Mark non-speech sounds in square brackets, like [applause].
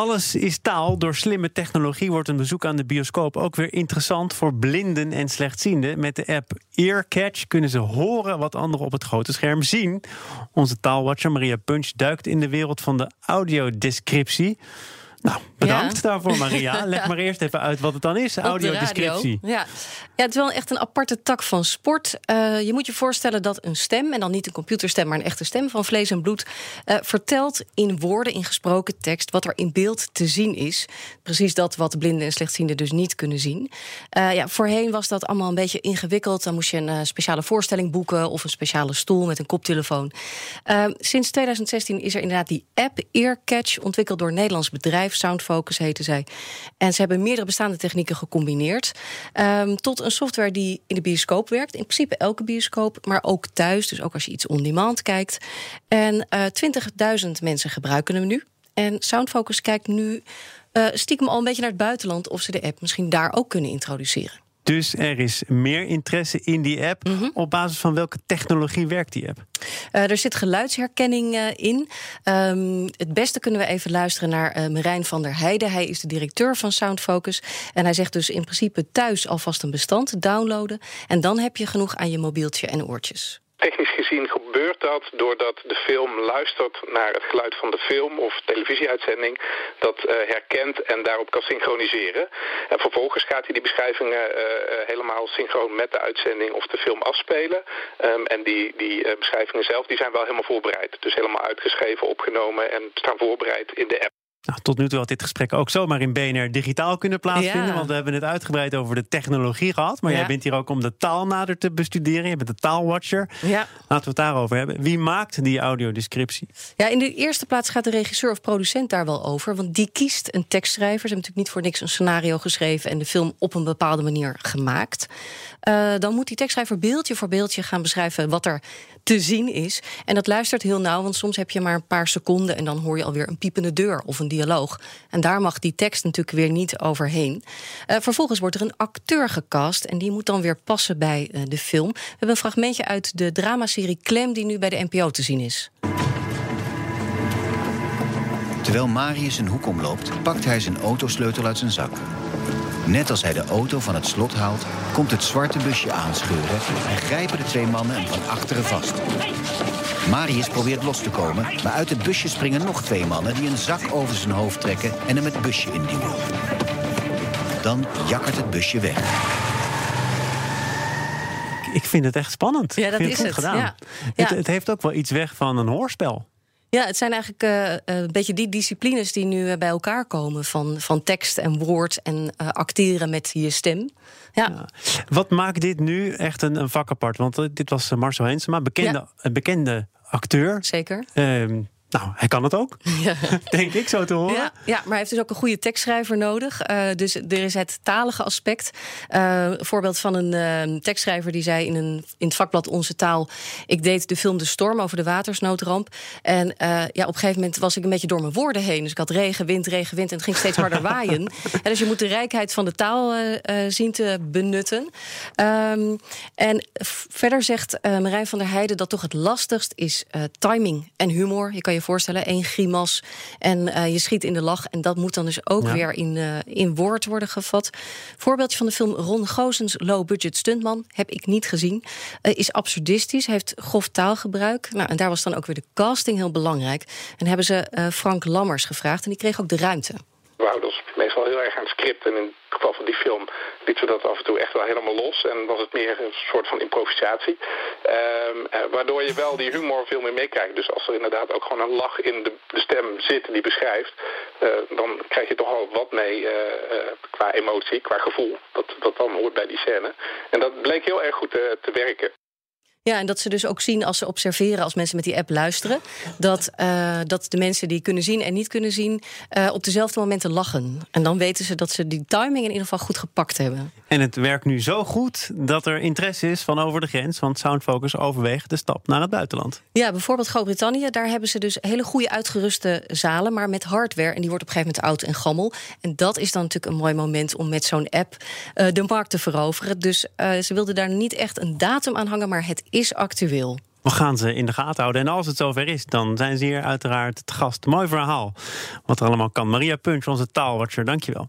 Alles is taal. Door slimme technologie wordt een bezoek aan de bioscoop ook weer interessant voor blinden en slechtzienden. Met de app Earcatch kunnen ze horen wat anderen op het grote scherm zien. Onze taalwatcher Maria Punch duikt in de wereld van de audiodescriptie. Nou, bedankt daarvoor, Maria. [laughs] Leg maar eerst even uit wat het dan is, audiodescriptie. Ja. ja, het is wel echt een aparte tak van sport. Uh, je moet je voorstellen dat een stem, en dan niet een computerstem, maar een echte stem van vlees en bloed, uh, vertelt in woorden, in gesproken tekst, wat er in beeld te zien is. Precies dat wat blinden en slechtzienden dus niet kunnen zien. Uh, ja, voorheen was dat allemaal een beetje ingewikkeld. Dan moest je een speciale voorstelling boeken of een speciale stoel met een koptelefoon. sinds 2016 is er inderdaad die app Earcatch, ontwikkeld door een Nederlands bedrijf. Soundfocus heette zij. En ze hebben meerdere bestaande technieken gecombineerd. Um, tot een software die in de bioscoop werkt. In principe elke bioscoop, maar ook thuis. Dus ook als je iets on-demand kijkt. En uh, eh, 20.000 mensen gebruiken hem nu. En Soundfocus kijkt nu uh, stiekem al een beetje naar het buitenland... of ze de app misschien daar ook kunnen introduceren. Dus er is meer interesse in die app. Mhm. Op basis van welke technologie werkt die app? Uh, er zit geluidsherkenning uh, in. Um, het beste kunnen we even luisteren naar uh, Marijn van der Heijden. Hij is de directeur van Soundfocus. En hij zegt dus in principe thuis alvast een bestand downloaden. En dan heb je genoeg aan je mobieltje en oortjes. Technisch gezien gebeurt dat doordat de film luistert naar het geluid van de film of televisieuitzending, dat uh, herkent en daarop kan synchroniseren. En vervolgens gaat hij die beschrijvingen uh, helemaal synchroon met de uitzending of de film afspelen. Um, en die, die beschrijvingen zelf die zijn wel helemaal voorbereid. Dus helemaal uitgeschreven, opgenomen en staan voorbereid in de app. Nou, tot nu toe had dit gesprek ook zomaar in BNR digitaal kunnen plaatsvinden. Want we hebben het uitgebreid over de technologie gehad. Maar jij bent hier ook om de taal nader te bestuderen. Je bent de taalwatcher. Ja. Laten we het daarover hebben. Wie maakt die audiodescriptie? Ja, in de eerste plaats gaat de regisseur of producent daar wel over. Want die kiest een tekstschrijver. Ze hebben natuurlijk niet voor niks een scenario geschreven... en de film op een bepaalde manier gemaakt. Uh, dan moet die tekstschrijver beeldje voor beeldje gaan beschrijven... wat er te zien is. En dat luistert heel nauw, want soms heb je maar een paar seconden... en dan hoor je alweer een piepende deur of een dialoog. En daar mag die tekst natuurlijk weer niet overheen. Uh, vervolgens wordt er een acteur gecast... en die moet dan weer passen bij uh, de film. We hebben een fragmentje uit de dramaserie Klem... die nu bij de NPO te zien is. Terwijl Marius een hoek omloopt, pakt hij zijn autosleutel uit zijn zak. Net als hij de auto van het slot haalt, komt het zwarte busje aanscheuren en grijpen de twee mannen hem van achteren vast. Marius probeert los te komen, maar uit het busje springen nog twee mannen die een zak over zijn hoofd trekken en hem het busje induwen. Dan jakkert het busje weg. Ik vind het echt spannend. Ja, dat is het. Goed gedaan. Ja. Het, het heeft ook wel iets weg van een hoorspel. Ja, het zijn eigenlijk uh, een beetje die disciplines die nu uh, bij elkaar komen. Van, van tekst en woord en uh, acteren met je stem. Ja. ja. Wat maakt dit nu echt een, een vak apart? Want dit was Marcel Hensema, bekende, ja. bekende acteur. Zeker. Ehm, nou, hij kan het ook, [laughs] ja. denk ik zo te horen. Ja, ja, maar hij heeft dus ook een goede tekstschrijver nodig. Uh, dus er is het talige aspect. Uh, een voorbeeld van een uh, tekstschrijver die zei in, een, in het vakblad Onze Taal... ik deed de film De Storm over de watersnoodramp. En ja, op een gegeven moment was ik een beetje door mijn woorden heen. Dus ik had regen, wind, regen, wind en het ging steeds harder waaien. [laughs] En dus je moet de rijkheid van de taal zien te benutten. Um, en verder zegt Marijn van der Heijden dat toch het lastigst is timing en humor. Je kan je voorstellen, één grimas en uh, je schiet in de lach. En dat moet dan dus ook ja. weer in, uh, in woord worden gevat. Voorbeeldje van de film Ron Goosens Low Budget Stuntman heb ik niet gezien. Uh, is absurdistisch, heeft grof taalgebruik. Nou, en daar was dan ook weer de casting heel belangrijk. En hebben ze Frank Lammers gevraagd en die kreeg ook de ruimte. We houden ons meestal heel erg aan het script. En in het geval van die film lieten we dat af en toe echt wel helemaal los. En was het meer een soort van improvisatie. Um, uh, waardoor je wel die humor veel meer meekrijgt. Dus als er inderdaad ook gewoon een lach in de, stem zit die beschrijft... Uh, dan krijg je toch al wat mee uh, qua emotie, qua gevoel. Dat, dat dan hoort bij die scène. En dat bleek heel erg goed te werken. Ja, en dat ze dus ook zien als ze observeren, als mensen met die app luisteren, dat, uh, dat de mensen die kunnen zien en niet kunnen zien, uh, op dezelfde momenten lachen. En dan weten ze dat ze die timing in ieder geval goed gepakt hebben. En het werkt nu zo goed dat er interesse is van over de grens, want Soundfocus overweegt de stap naar het buitenland. Ja, bijvoorbeeld Groot-Brittannië, daar hebben ze dus hele goede uitgeruste zalen, maar met hardware. En die wordt op een gegeven moment oud en gammel. En dat is dan natuurlijk een mooi moment om met zo'n app uh, de markt te veroveren. Dus ze wilden daar niet echt een datum aan hangen, maar het is actueel. We gaan ze in de gaten houden. En als het zover is, dan zijn ze hier uiteraard het gast. Mooi verhaal wat er allemaal kan. Maria Punch, onze taalwatcher, dankjewel.